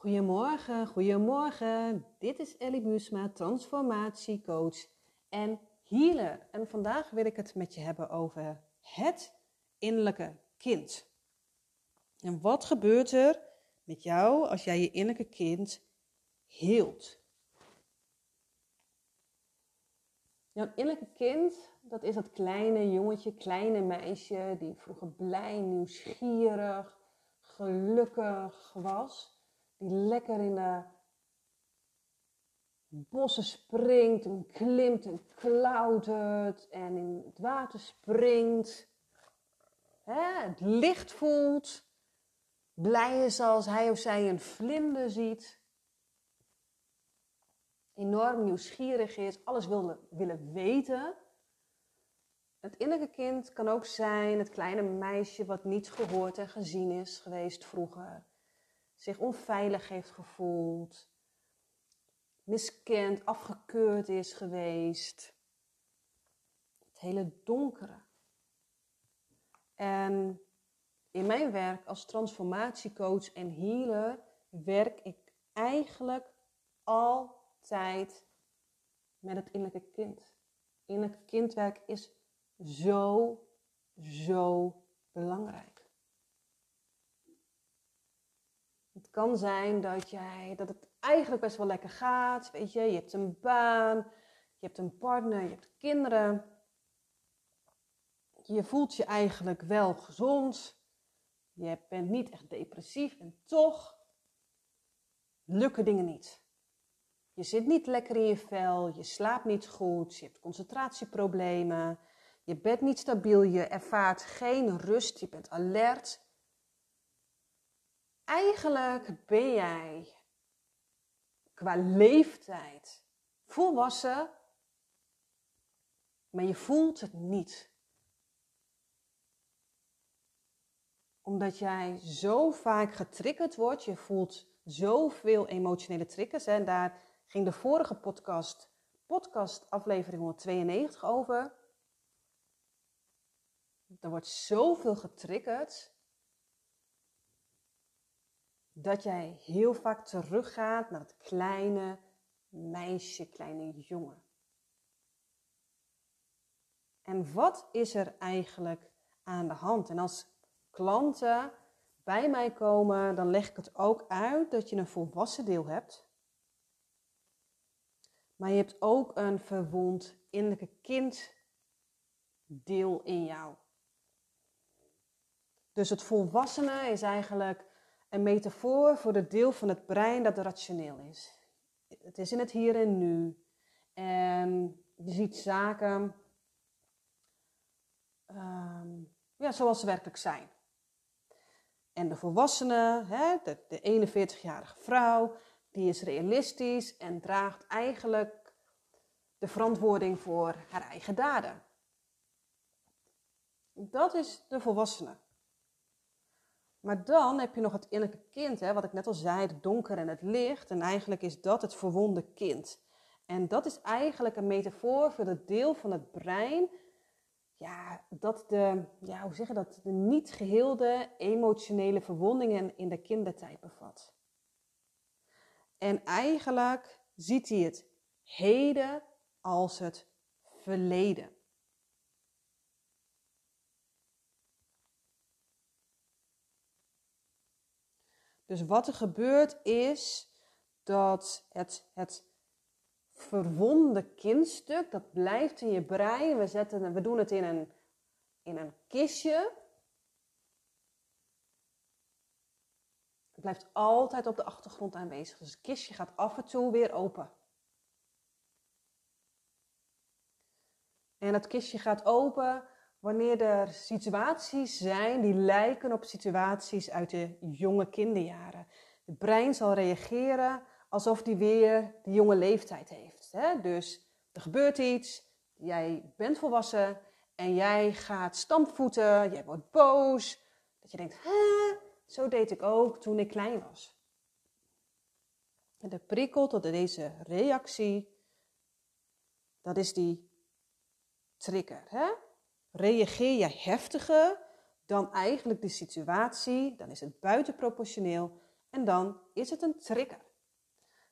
Goedemorgen, goedemorgen. Dit is Ellie Buusma, transformatiecoach en healer. En vandaag wil ik het met je hebben over het innerlijke kind. En wat gebeurt er met jou als jij je innerlijke kind hield? Jouw innerlijke kind, dat is dat kleine jongetje, kleine meisje die vroeger blij, nieuwsgierig, gelukkig was die lekker in de bossen springt en klimt en klautert en in het water springt. Hè, het licht voelt. Blij is als hij of zij een vlinder ziet. Enorm nieuwsgierig is, alles wil willen weten. Het innerlijke kind kan ook zijn het kleine meisje wat niet gehoord en gezien is geweest vroeger zich onveilig heeft gevoeld, miskend, afgekeurd is geweest. Het hele donkere. En in mijn werk als transformatiecoach en healer werk ik eigenlijk altijd met het innerlijke kind. Innerlijke kindwerk is zo, zo belangrijk. Het kan zijn dat, jij, dat het eigenlijk best wel lekker gaat. Weet je, je hebt een baan, je hebt een partner, je hebt kinderen. Je voelt je eigenlijk wel gezond. Je bent niet echt depressief en toch lukken dingen niet. Je zit niet lekker in je vel, je slaapt niet goed, je hebt concentratieproblemen, je bent niet stabiel, je ervaart geen rust, je bent alert eigenlijk ben jij qua leeftijd volwassen, maar je voelt het niet. Omdat jij zo vaak getriggerd wordt, je voelt zoveel emotionele triggers. En daar ging de vorige podcast, podcast aflevering 192 over. Er wordt zoveel getriggerd dat jij heel vaak teruggaat naar het kleine meisje, kleine jongen. En wat is er eigenlijk aan de hand? En als klanten bij mij komen, dan leg ik het ook uit dat je een volwassen deel hebt. Maar je hebt ook een verwond innerlijke kinddeel in jou. Dus het volwassene is eigenlijk een metafoor voor het deel van het brein dat rationeel is. Het is in het hier en nu. En je ziet zaken ehm, ja, zoals ze werkelijk zijn. En de volwassene, hè, de, de 41-jarige vrouw, die is realistisch en draagt eigenlijk de verantwoording voor haar eigen daden. Dat is de volwassene. Maar dan heb je nog het innerlijke kind, hè, wat ik net al zei, het donker en het licht. En eigenlijk is dat het verwonde kind. En dat is eigenlijk een metafoor voor het deel van het brein. Ja, dat de, ja, hoe zeg je dat, de niet geheelde emotionele verwondingen in de kindertijd bevat. En eigenlijk ziet hij het heden als het verleden. Dus wat er gebeurt is dat het, het verwonde kindstuk, dat blijft in je brein. We, zetten, we doen het in een, in een kistje. Het blijft altijd op de achtergrond aanwezig. Dus het kistje gaat af en toe weer open. En het kistje gaat open wanneer er situaties zijn die lijken op situaties uit de jonge kinderjaren. Het brein zal reageren alsof die weer de jonge leeftijd heeft. Hè? Dus er gebeurt iets, jij bent volwassen en jij gaat stampvoeten, jij wordt boos. Dat je denkt, hè, zo deed ik ook toen ik klein was. En de prikkel tot deze reactie, dat is die trigger. Hè? Reageer je heftiger dan eigenlijk de situatie, dan is het buitenproportioneel En dan is het een trigger.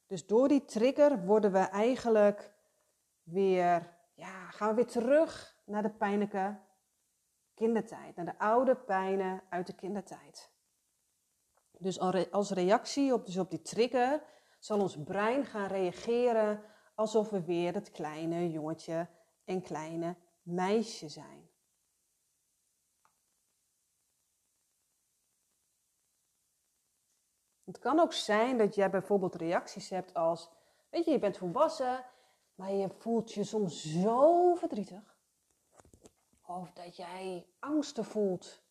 Dus door die trigger worden we eigenlijk weer, ja, gaan we weer terug naar de pijnlijke kindertijd. Naar de oude pijnen uit de kindertijd. Dus als reactie op, dus op die trigger zal ons brein gaan reageren alsof we weer dat kleine jongetje en kleine meisje zijn. Het kan ook zijn dat jij bijvoorbeeld reacties hebt als, weet je, je bent volwassen, maar je voelt je soms zo verdrietig. Of dat jij angsten voelt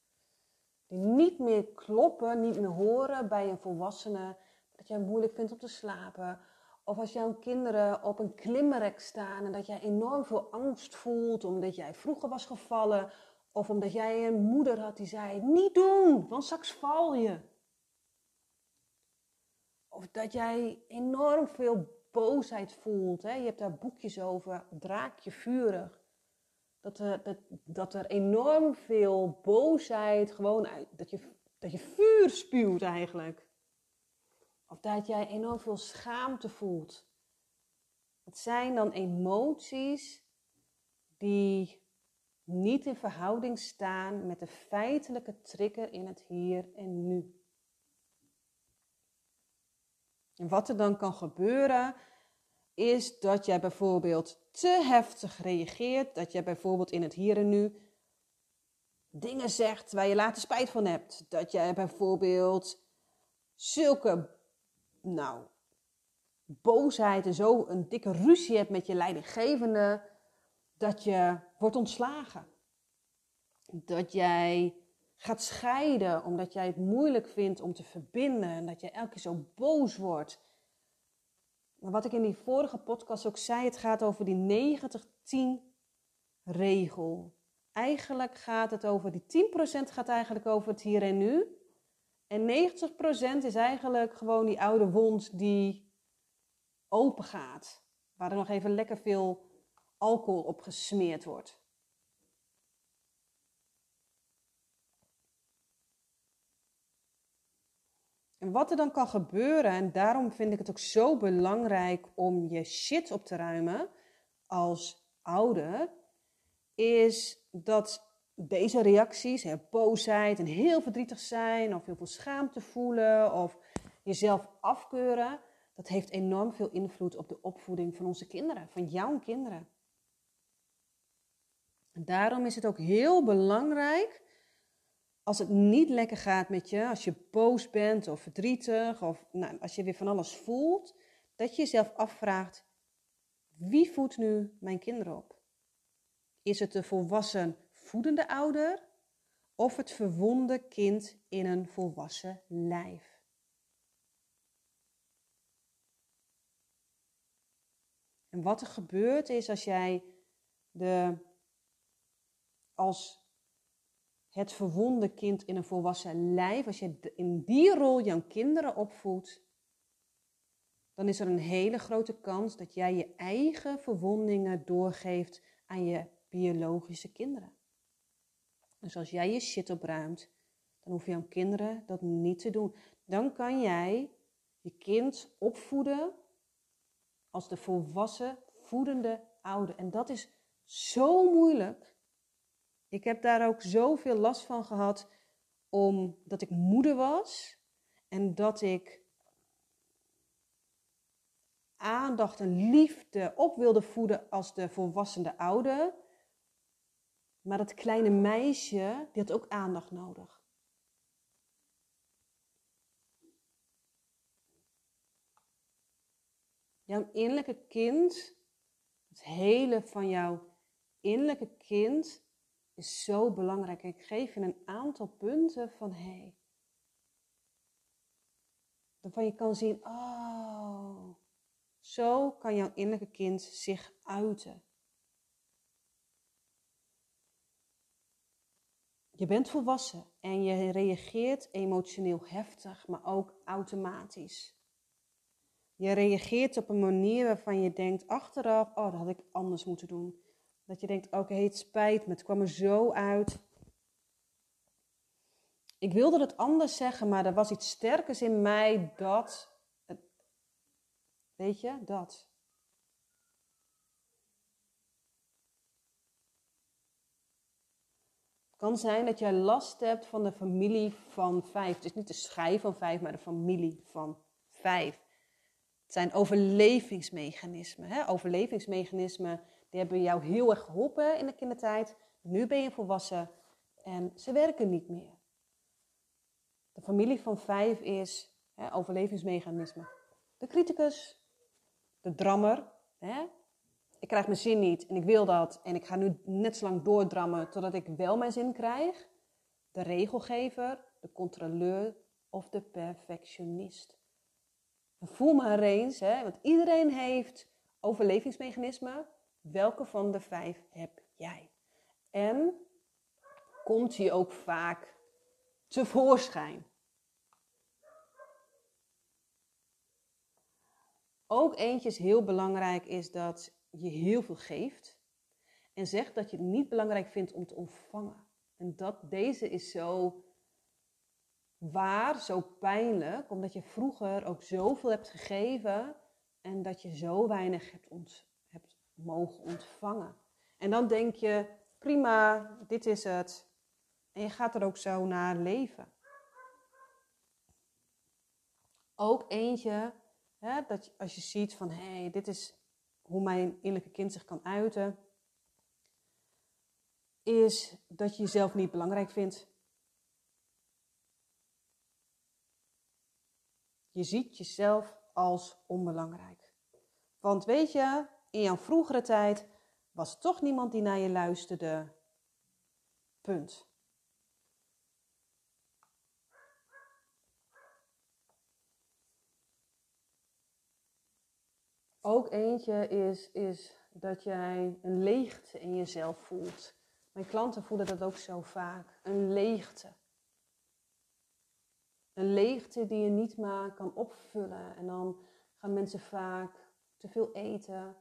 die niet meer kloppen, niet meer horen bij een volwassene. Dat jij moeilijk vindt om te slapen. Of als jouw kinderen op een klimrek staan en dat jij enorm veel angst voelt omdat jij vroeger was gevallen. Of omdat jij een moeder had die zei, niet doen, want straks val je. Of dat jij enorm veel boosheid voelt. Hè? Je hebt daar boekjes over, draakje vurig. Dat er, dat, dat er enorm veel boosheid gewoon uit, dat je, dat je vuur spuwt eigenlijk. Of dat jij enorm veel schaamte voelt. Het zijn dan emoties die niet in verhouding staan met de feitelijke trigger in het hier en nu. En wat er dan kan gebeuren, is dat jij bijvoorbeeld te heftig reageert. Dat jij bijvoorbeeld in het hier en nu dingen zegt waar je later spijt van hebt. Dat jij bijvoorbeeld zulke, nou, boosheid en zo een dikke ruzie hebt met je leidinggevende. Dat je wordt ontslagen. Dat jij gaat scheiden omdat jij het moeilijk vindt om te verbinden. En dat je elke keer zo boos wordt. Maar wat ik in die vorige podcast ook zei, het gaat over die 90-10 regel. Eigenlijk gaat het over, die 10% gaat eigenlijk over het hier en nu. En 90% is eigenlijk gewoon die oude wond die open gaat. Waar er nog even lekker veel alcohol op gesmeerd wordt. En wat er dan kan gebeuren, en daarom vind ik het ook zo belangrijk om je shit op te ruimen als ouder, is dat deze reacties, hè, boosheid en heel verdrietig zijn, of heel veel schaamte voelen, of jezelf afkeuren, dat heeft enorm veel invloed op de opvoeding van onze kinderen, van jouw kinderen. En daarom is het ook heel belangrijk als het niet lekker gaat met je, als je boos bent of verdrietig, of nou, als je weer van alles voelt, dat je jezelf afvraagt: wie voedt nu mijn kinderen op? Is het de volwassen voedende ouder of het verwonde kind in een volwassen lijf? En wat er gebeurt is als jij de als het verwonde kind in een volwassen lijf, als je in die rol jouw kinderen opvoedt, dan is er een hele grote kans dat jij je eigen verwondingen doorgeeft aan je biologische kinderen. Dus als jij je shit opruimt, dan hoef jouw kinderen dat niet te doen. Dan kan jij je kind opvoeden als de volwassen voedende ouder. En dat is zo moeilijk. Ik heb daar ook zoveel last van gehad, omdat ik moeder was en dat ik aandacht en liefde op wilde voeden als de volwassene ouder. Maar dat kleine meisje, die had ook aandacht nodig. Jouw innerlijke kind, het hele van jouw innerlijke kind, is zo belangrijk. Ik geef je een aantal punten van hé. Hey, waarvan je kan zien, oh, zo kan jouw innerlijke kind zich uiten. Je bent volwassen en je reageert emotioneel heftig, maar ook automatisch. Je reageert op een manier waarvan je denkt achteraf, oh, dat had ik anders moeten doen. Dat je denkt, oké, het spijt me, het kwam er zo uit. Ik wilde het anders zeggen, maar er was iets sterkers in mij dat. Weet je, dat. Het kan zijn dat jij last hebt van de familie van vijf. Het is niet de schijf van vijf, maar de familie van vijf. Het zijn overlevingsmechanismen. Hè? Overlevingsmechanismen die hebben jou heel erg geholpen in de kindertijd. Nu ben je volwassen en ze werken niet meer. De familie van vijf is hè, overlevingsmechanisme. De criticus, de drammer. Hè? Ik krijg mijn zin niet en ik wil dat. En ik ga nu net zo lang doordrammen totdat ik wel mijn zin krijg. De regelgever, de controleur of de perfectionist. voel maar eens, hè, want iedereen heeft overlevingsmechanismen. Welke van de vijf heb jij? En komt hij ook vaak tevoorschijn? Ook eentje is heel belangrijk, is dat je heel veel geeft. En zegt dat je het niet belangrijk vindt om te ontvangen. En dat deze is zo waar, zo pijnlijk, omdat je vroeger ook zoveel hebt gegeven en dat je zo weinig hebt, ont, hebt mogen ontvangen. En dan denk je, prima, dit is het. En je gaat er ook zo naar leven. Ook eentje, hè, dat als je ziet van, hé, hey, dit is hoe mijn innerlijke kind zich kan uiten, is dat je jezelf niet belangrijk vindt. Je ziet jezelf als onbelangrijk. Want weet je, in jouw vroegere tijd was toch niemand die naar je luisterde. Punt. Ook eentje is, is dat jij een leegte in jezelf voelt. Mijn klanten voelen dat ook zo vaak. Een leegte. Een leegte die je niet maar kan opvullen. En dan gaan mensen vaak te veel eten,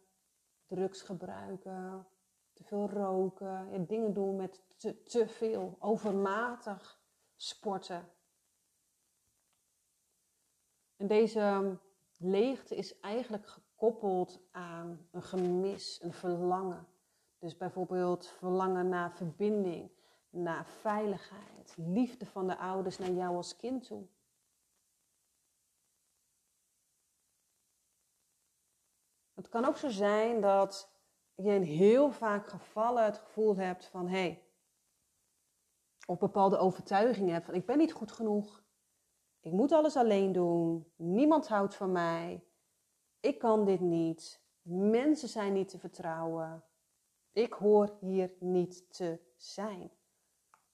drugs gebruiken, te veel roken, dingen doen met te, te veel, overmatig sporten. En deze leegte is eigenlijk gekoppeld aan een gemis, een verlangen. Dus bijvoorbeeld verlangen naar verbinding, naar veiligheid, liefde van de ouders naar jou als kind toe. Het kan ook zo zijn dat je in heel vaak gevallen het gevoel hebt van hé, hey, of bepaalde overtuigingen hebt van ik ben niet goed genoeg, ik moet alles alleen doen, niemand houdt van mij, ik kan dit niet, mensen zijn niet te vertrouwen, ik hoor hier niet te zijn.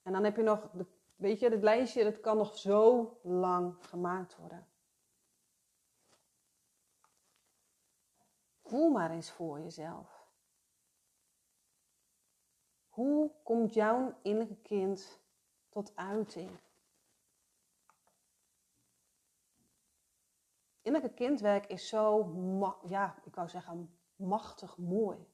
En dan heb je nog, weet je, het lijstje, dat kan nog zo lang gemaakt worden. Voel maar eens voor jezelf. Hoe komt jouw innerlijke kind tot uiting? Innerlijke kindwerk is zo, ja, ik wou zeggen, machtig mooi.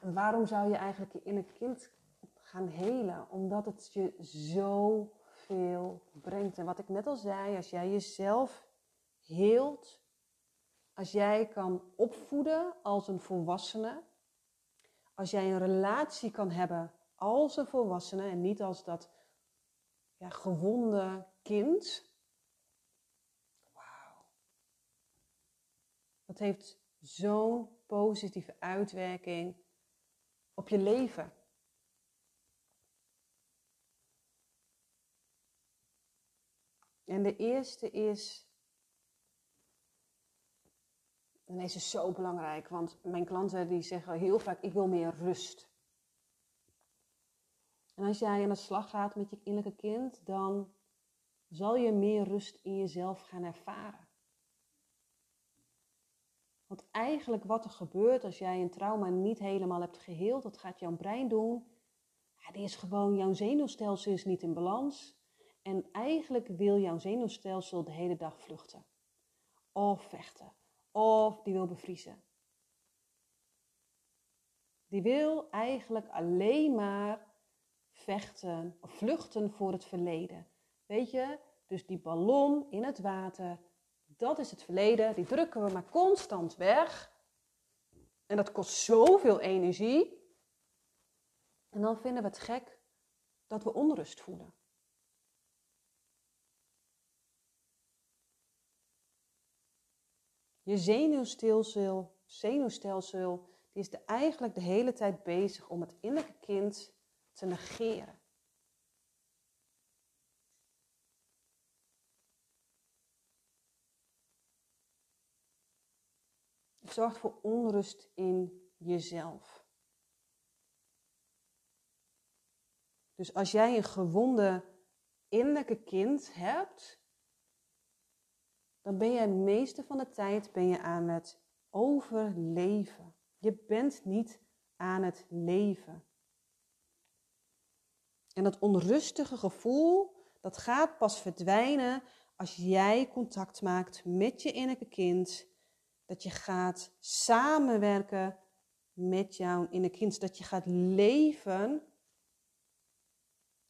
waarom zou je eigenlijk je innerlijke kind gaan helen? Omdat het je zo brengt. En wat ik net al zei, als jij jezelf heelt, als jij kan opvoeden als een volwassene, als jij een relatie kan hebben als een volwassene en niet als dat ja, gewonde kind. Wauw. Dat heeft zo'n positieve uitwerking op je leven. En de eerste is, en deze is zo belangrijk, want mijn klanten die zeggen heel vaak, ik wil meer rust. En als jij aan de slag gaat met je innerlijke kind, dan zal je meer rust in jezelf gaan ervaren. Want eigenlijk wat er gebeurt als jij een trauma niet helemaal hebt geheeld, dat gaat jouw brein doen. Ja, die is gewoon, jouw zenuwstelsel is niet in balans. En eigenlijk wil jouw zenuwstelsel de hele dag vluchten. Of vechten. Of die wil bevriezen. Die wil eigenlijk alleen maar vechten of vluchten voor het verleden. Weet je, dus die ballon in het water, dat is het verleden. Die drukken we maar constant weg. En dat kost zoveel energie. En dan vinden we het gek dat we onrust voelen. Je zenuwstelsel, zenuwstelsel die is de, eigenlijk de hele tijd bezig om het innerlijke kind te negeren. Het zorgt voor onrust in jezelf. Dus als jij een gewonde innerlijke kind hebt, dan ben je de meeste van de tijd ben je aan het overleven. Je bent niet aan het leven. En dat onrustige gevoel, dat gaat pas verdwijnen als jij contact maakt met je innerlijke kind. Dat je gaat samenwerken met jouw innerlijke kind. Dat je gaat leven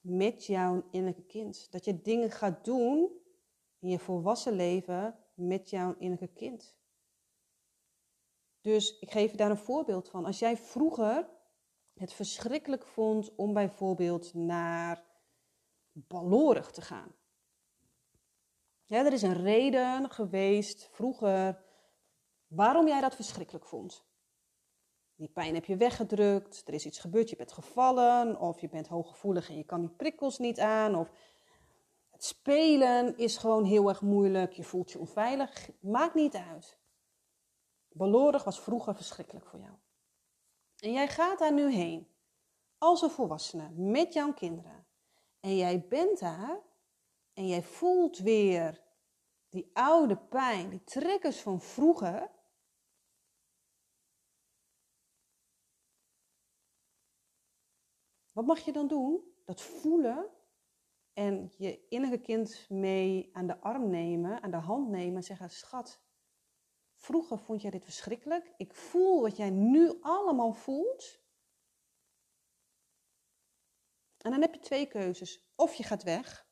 met jouw innerlijke kind. Dat je dingen gaat doen in je volwassen leven met jouw innerlijke kind. Dus ik geef je daar een voorbeeld van. Als jij vroeger het verschrikkelijk vond om bijvoorbeeld naar Ballorig te gaan. Ja, er is een reden geweest vroeger waarom jij dat verschrikkelijk vond. Die pijn heb je weggedrukt, er is iets gebeurd, je bent gevallen, of je bent hooggevoelig en je kan die prikkels niet aan, of spelen is gewoon heel erg moeilijk, je voelt je onveilig, maakt niet uit. Balorig was vroeger verschrikkelijk voor jou. En jij gaat daar nu heen, als een volwassene, met jouw kinderen. En jij bent daar en jij voelt weer die oude pijn, die triggers van vroeger. Wat mag je dan doen? Dat voelen en je innerlijke kind mee aan de arm nemen, aan de hand nemen en zeggen: Schat, Vroeger vond jij dit verschrikkelijk. Ik voel wat jij nu allemaal voelt. En dan heb je twee keuzes. Of je gaat weg,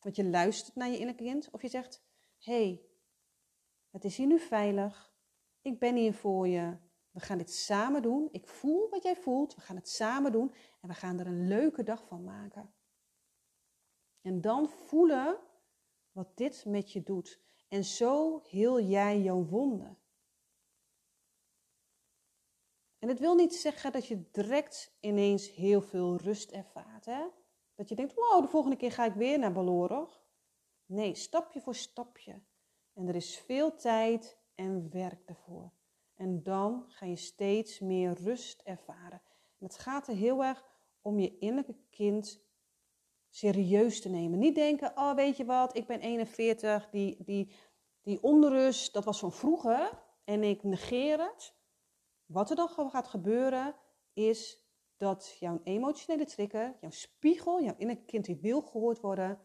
want je luistert naar je innerlijke kind. Of je zegt, hey, het is hier nu veilig. Ik ben hier voor je. We gaan dit samen doen. Ik voel wat jij voelt. We gaan het samen doen. En we gaan er een leuke dag van maken. En dan voelen wat dit met je doet. En zo heel jij jouw wonden. En het wil niet zeggen dat je direct ineens heel veel rust ervaart. Hè? Dat je denkt, wow, de volgende keer ga ik weer naar Balorog. Nee, stapje voor stapje. En er is veel tijd en werk ervoor. En dan ga je steeds meer rust ervaren. En het gaat er heel erg om je innerlijke kind serieus te nemen. Niet denken, oh weet je wat, ik ben 41, die, die, die onrust, dat was van vroeger en ik negeer het. Wat er dan gaat gebeuren is dat jouw emotionele trigger, jouw spiegel, jouw innerlijke kind die wil gehoord worden,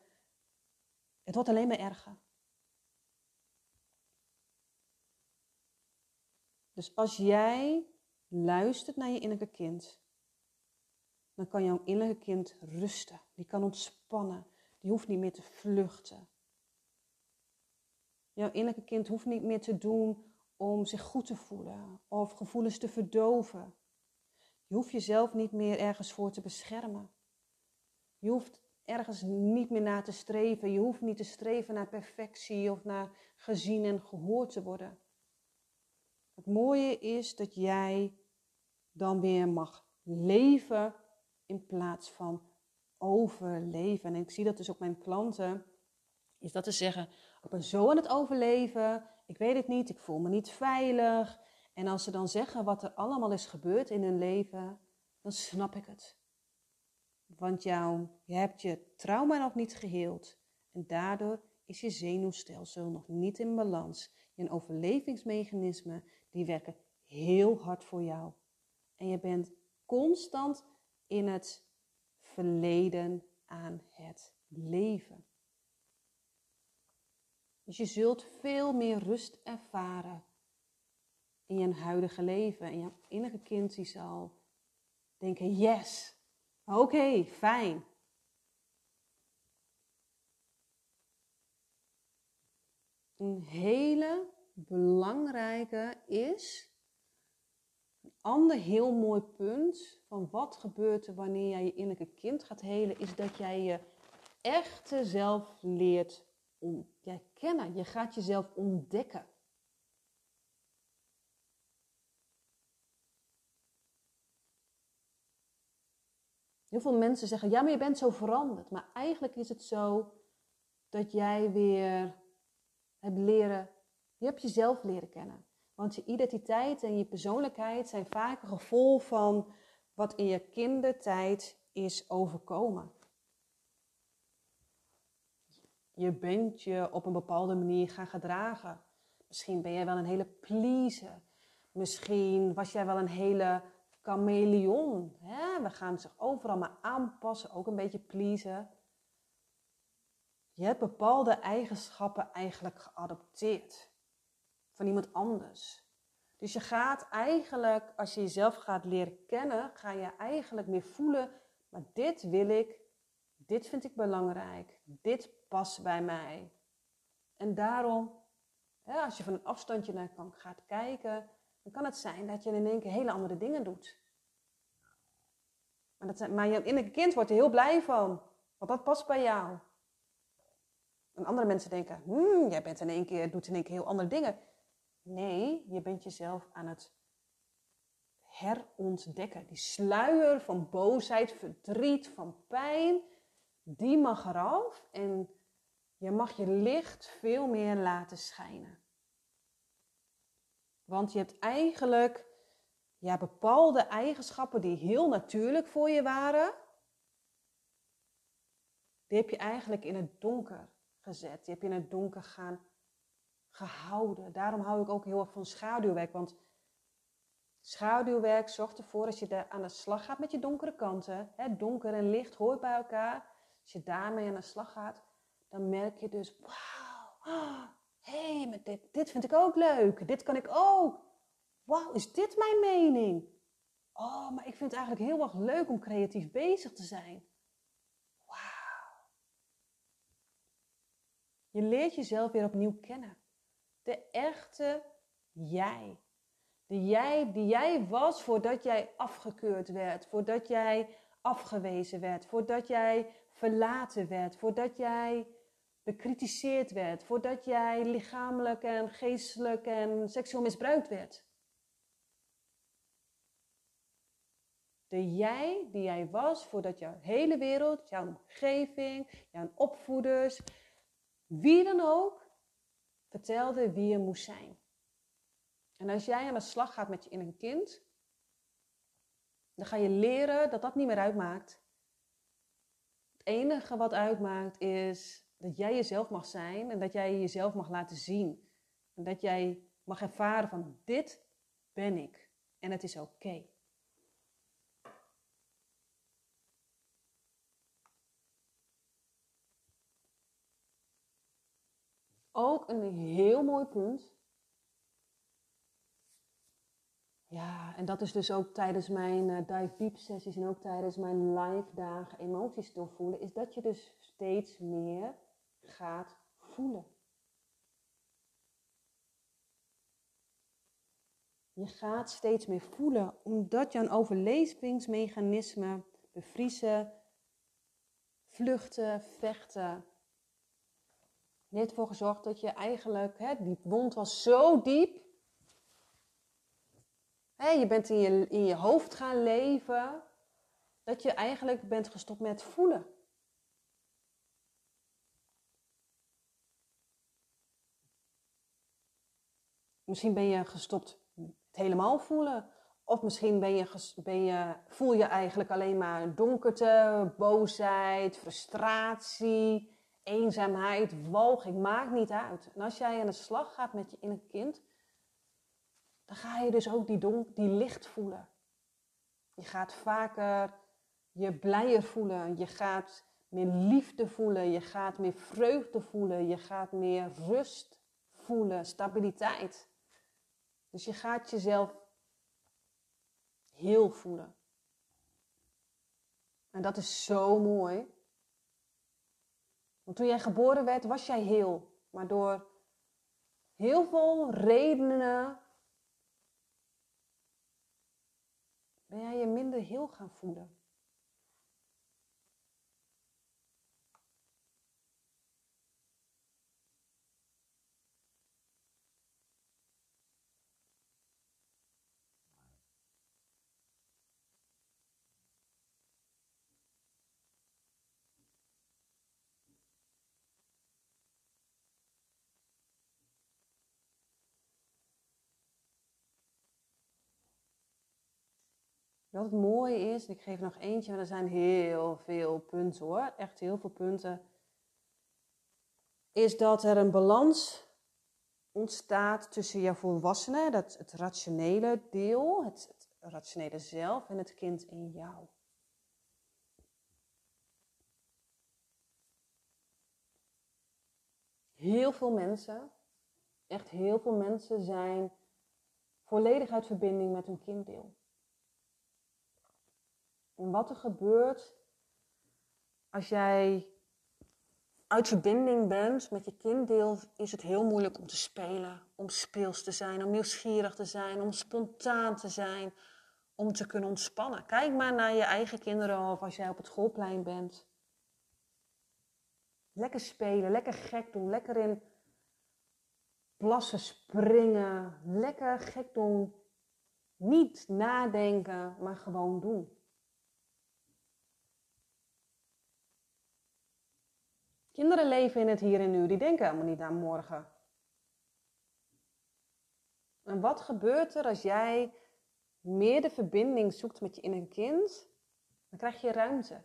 het wordt alleen maar erger. Dus als jij luistert naar je innerlijke kind, dan kan jouw innerlijke kind rusten. Die kan ontspannen. Die hoeft niet meer te vluchten. Jouw innerlijke kind hoeft niet meer te doen om zich goed te voelen of gevoelens te verdoven. Je hoeft jezelf niet meer ergens voor te beschermen. Je hoeft ergens niet meer naar te streven. Je hoeft niet te streven naar perfectie of naar gezien en gehoord te worden. Het mooie is dat jij dan weer mag leven in plaats van overleven. En ik zie dat dus ook mijn klanten, is dat te zeggen, ik ben zo aan het overleven, ik weet het niet, ik voel me niet veilig. En als ze dan zeggen wat er allemaal is gebeurd in hun leven, dan snap ik het. Want jou, je hebt je trauma nog niet geheeld. En daardoor is je zenuwstelsel nog niet in balans. Je overlevingsmechanismen, die werken heel hard voor jou. En je bent constant in het verleden aan het leven. Dus je zult veel meer rust ervaren in je huidige leven. En je innerlijke kind die zal denken: yes, oké, fijn. Een hele belangrijke is, ander heel mooi punt van wat gebeurt er wanneer jij je innerlijke kind gaat helen, is dat jij je echte zelf leert om, jij kennen. Je gaat jezelf ontdekken. Heel veel mensen zeggen, ja, maar je bent zo veranderd. Maar eigenlijk is het zo dat jij weer hebt leren, je hebt jezelf leren kennen. Want je identiteit en je persoonlijkheid zijn vaak een gevolg van wat in je kindertijd is overkomen. Je bent je op een bepaalde manier gaan gedragen. Misschien ben jij wel een hele pleaser. Misschien was jij wel een hele chameleon. Hè? We gaan zich overal maar aanpassen, ook een beetje pleasen. Je hebt bepaalde eigenschappen eigenlijk geadopteerd van iemand anders. Dus je gaat eigenlijk, als je jezelf gaat leren kennen, ga je eigenlijk meer voelen, maar dit wil ik, dit vind ik belangrijk, dit past bij mij. En daarom, als je van een afstandje naar kan gaat kijken, dan kan het zijn dat je in één keer hele andere dingen doet. Maar, dat zijn, maar je innerlijke kind wordt er heel blij van, want dat past bij jou. En andere mensen denken, hmm, jij bent in één keer, doet in één keer heel andere dingen. Nee, je bent jezelf aan het herontdekken. Die sluier van boosheid, verdriet, van pijn, die mag eraf en je mag je licht veel meer laten schijnen. Want je hebt eigenlijk ja, bepaalde eigenschappen die heel natuurlijk voor je waren, die heb je eigenlijk in het donker gezet. Die heb je in het donker gaan gehouden. Daarom hou ik ook heel erg van schaduwwerk. Want schaduwwerk zorgt ervoor als je aan de slag gaat met je donkere kanten. Hè, donker en licht hoort bij elkaar. Als je daarmee aan de slag gaat, dan merk je dus, wauw, hé, hey, dit, dit vind ik ook leuk. Dit kan ik ook. Wauw, is dit mijn mening? Oh, maar ik vind het eigenlijk heel erg leuk om creatief bezig te zijn. Wauw. Je leert jezelf weer opnieuw kennen. De echte jij. De jij die jij was voordat jij afgekeurd werd, voordat jij afgewezen werd, voordat jij verlaten werd, voordat jij bekritiseerd werd, voordat jij lichamelijk en geestelijk en seksueel misbruikt werd. De jij die jij was voordat jouw hele wereld, jouw omgeving, jouw opvoeders, wie dan ook, vertelde wie je moest zijn. En als jij aan de slag gaat met je in een kind, dan ga je leren dat dat niet meer uitmaakt. Het enige wat uitmaakt is dat jij jezelf mag zijn en dat jij jezelf mag laten zien. En dat jij mag ervaren van dit ben ik en het is oké. Ook een heel mooi punt. Ja, en dat is dus ook tijdens mijn uh, dive deep sessies en ook tijdens mijn live dagen emoties doorvoelen, is dat je dus steeds meer gaat voelen. Je gaat steeds meer voelen, omdat je een overlevingsmechanisme, bevriezen, vluchten, vechten, heeft ervoor gezorgd dat je eigenlijk, hè, die wond was zo diep. Je bent in je, in je hoofd gaan leven, dat je eigenlijk bent gestopt met voelen. Misschien ben je gestopt het helemaal voelen. Of misschien ben je, ben je, voel je eigenlijk alleen maar donkerte, boosheid, frustratie eenzaamheid, walging, maakt niet uit. En als jij aan de slag gaat met je innerlijk kind, dan ga je dus ook die, donk, die licht voelen. Je gaat vaker je blijer voelen. Je gaat meer liefde voelen. Je gaat meer vreugde voelen. Je gaat meer rust voelen, stabiliteit. Dus je gaat jezelf heel voelen. En dat is zo mooi. Want toen jij geboren werd, was jij heel. Maar door heel veel redenen ben jij je minder heel gaan voelen. Wat het mooie is, ik geef nog eentje, maar er zijn heel veel punten hoor, echt heel veel punten, is dat er een balans ontstaat tussen jouw volwassenen, dat het rationele deel, het, het rationele zelf en het kind in jou. Heel veel mensen, echt heel veel mensen zijn volledig uit verbinding met hun kinddeel. En wat er gebeurt als jij uit verbinding bent met je kinddeel, is het heel moeilijk om te spelen, om speels te zijn, om nieuwsgierig te zijn, om spontaan te zijn, om te kunnen ontspannen. Kijk maar naar je eigen kinderen of als jij op het schoolplein bent. Lekker spelen, lekker gek doen, lekker in plassen springen, lekker gek doen. Niet nadenken, maar gewoon doen. Kinderen leven in het hier en nu, die denken helemaal niet aan morgen. En wat gebeurt er als jij meer de verbinding zoekt met je innerlijke kind? Dan krijg je ruimte.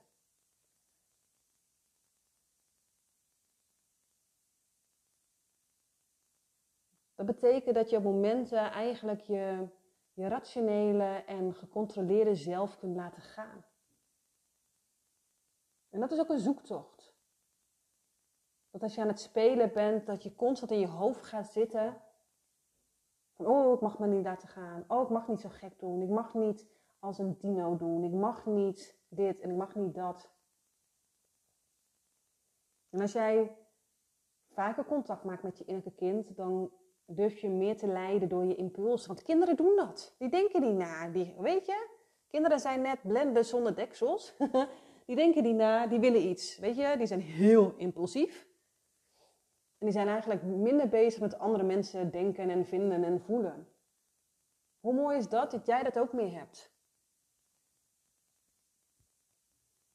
Dat betekent dat je op momenten eigenlijk je, je rationele en gecontroleerde zelf kunt laten gaan. En dat is ook een zoektocht. Dat als je aan het spelen bent, dat je constant in je hoofd gaat zitten. Van, oh, ik mag me niet laten gaan. Oh, ik mag niet zo gek doen. Ik mag niet als een dino doen. Ik mag niet dit en ik mag niet dat. En als jij vaker contact maakt met je innerlijke kind, dan durf je meer te leiden door je impulsen. Want kinderen doen dat. Die denken niet na. Die, weet je, kinderen zijn net blenden zonder deksels. die denken niet na, die willen iets. Weet je, die zijn heel impulsief. En die zijn eigenlijk minder bezig met andere mensen denken en vinden en voelen. Hoe mooi is dat, dat jij dat ook meer hebt?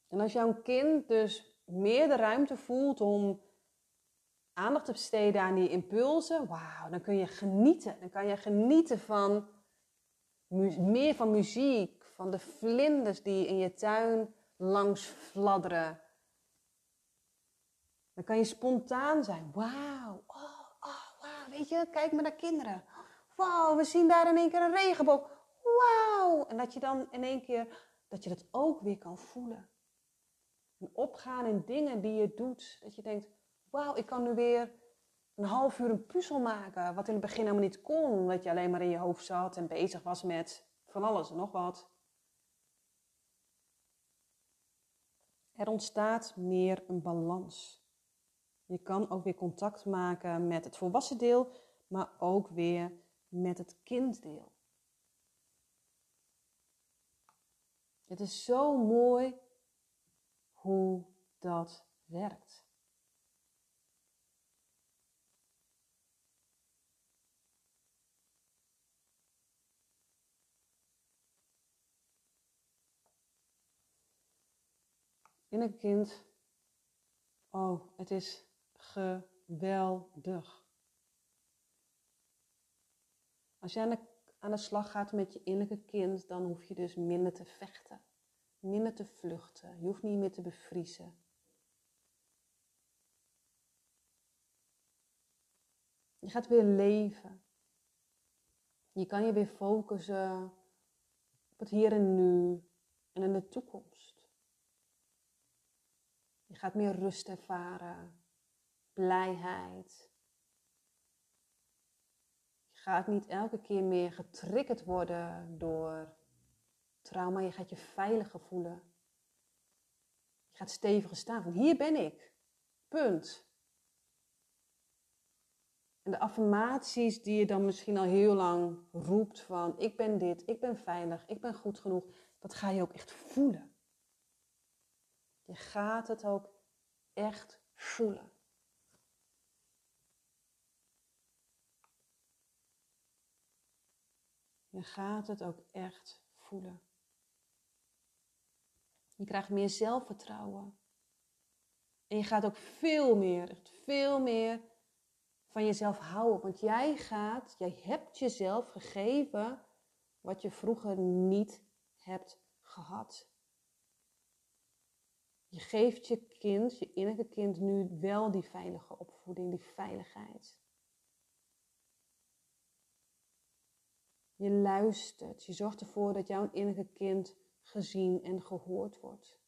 En als jouw kind dus meer de ruimte voelt om aandacht te besteden aan die impulsen, wauw, dan kun je genieten. Dan kan je genieten van meer van muziek, van de vlinders die in je tuin langs fladderen. Dan kan je spontaan zijn. Wauw, oh, oh, wauw, weet je, kijk maar naar kinderen. Wauw, we zien daar in één keer een regenboog. Wauw. En dat je dan in één keer, dat je dat ook weer kan voelen. En opgaan in dingen die je doet. Dat je denkt, wauw, ik kan nu weer een half uur een puzzel maken. Wat in het begin helemaal niet kon, omdat je alleen maar in je hoofd zat en bezig was met van alles en nog wat. Er ontstaat meer een balans. Je kan ook weer contact maken met het volwassen deel, maar ook weer met het kinddeel. Het is zo mooi hoe dat werkt. In een kind, oh, het is geweldig. Als je aan de, aan de slag gaat met je innerlijke kind, dan hoef je dus minder te vechten, minder te vluchten. Je hoeft niet meer te bevriezen. Je gaat weer leven. Je kan je weer focussen op het hier en nu en in de toekomst. Je gaat meer rust ervaren blijheid. Je gaat niet elke keer meer getriggerd worden door trauma. Je gaat je veiliger voelen. Je gaat steviger staan hier ben ik. Punt. En de affirmaties die je dan misschien al heel lang roept van ik ben dit, ik ben veilig, ik ben goed genoeg, dat ga je ook echt voelen. Je gaat het ook echt voelen. Je gaat het ook echt voelen. Je krijgt meer zelfvertrouwen. En je gaat ook veel meer, echt veel meer van jezelf houden. Want jij gaat, jij hebt jezelf gegeven wat je vroeger niet hebt gehad. Je geeft je kind, je innerlijke kind, nu wel die veilige opvoeding, die veiligheid. Je luistert, je zorgt ervoor dat jouw innerlijke kind gezien en gehoord wordt.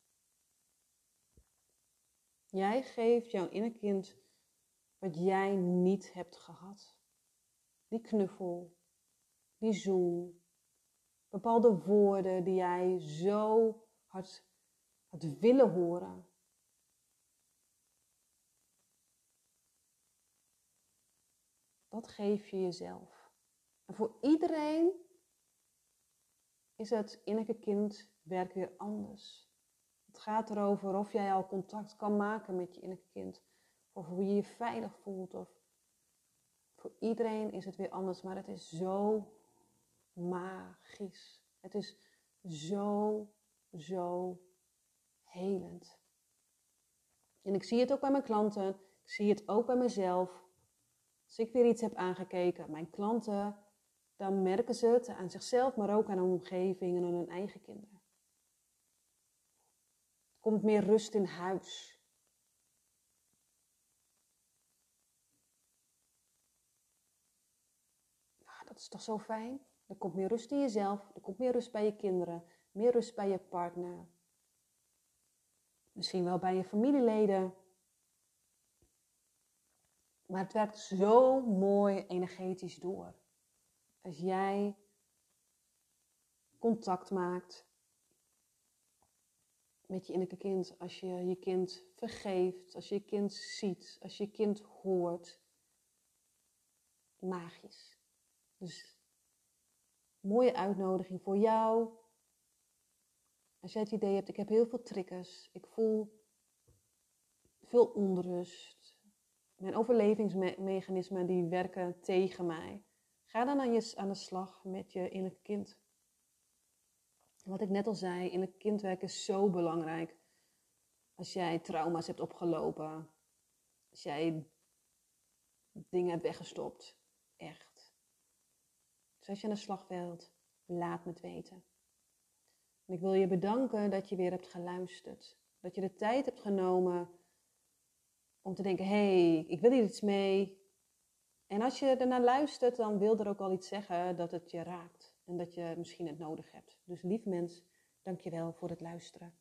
Jij geeft jouw innerlijke kind wat jij niet hebt gehad. Die knuffel, die zoen, bepaalde woorden die jij zo hard had willen horen. Dat geef je jezelf. Voor iedereen is het innerlijke kindwerk weer anders. Het gaat erover of jij al contact kan maken met je innerlijke kind. Of hoe je je veilig voelt. Of voor iedereen is het weer anders. Maar het is zo magisch. Het is zo, zo helend. En ik zie het ook bij mijn klanten. Ik zie het ook bij mezelf. Als ik weer iets heb aangekeken, mijn klanten, dan merken ze het aan zichzelf, maar ook aan hun omgeving en aan hun eigen kinderen. Er komt meer rust in huis. dat is toch zo fijn? Er komt meer rust in jezelf, er komt meer rust bij je kinderen, meer rust bij je partner, Misschien wel bij je familieleden. Maar het werkt zo mooi energetisch door. Als jij contact maakt met je innerlijke kind, als je je kind vergeeft, als je je kind ziet, als je je kind hoort. Magisch. Dus mooie uitnodiging voor jou als jij het idee hebt, ik heb heel veel triggers, ik voel veel onrust, mijn overlevingsmechanismen die werken tegen mij. Ga dan aan, je, aan de slag met je innerlijke kind. Wat ik net al zei, innerlijk kindwerk is zo belangrijk. Als jij trauma's hebt opgelopen, als jij dingen hebt weggestopt, echt. Dus als je aan de slag wilt, laat me het weten. En ik wil je bedanken dat je weer hebt geluisterd. Dat je de tijd hebt genomen om te denken, hé, hey, ik wil hier iets mee. En als je ernaar luistert, dan wil er ook al iets zeggen dat het je raakt. En dat je misschien het nodig hebt. Dus lief mens, dank je wel voor het luisteren.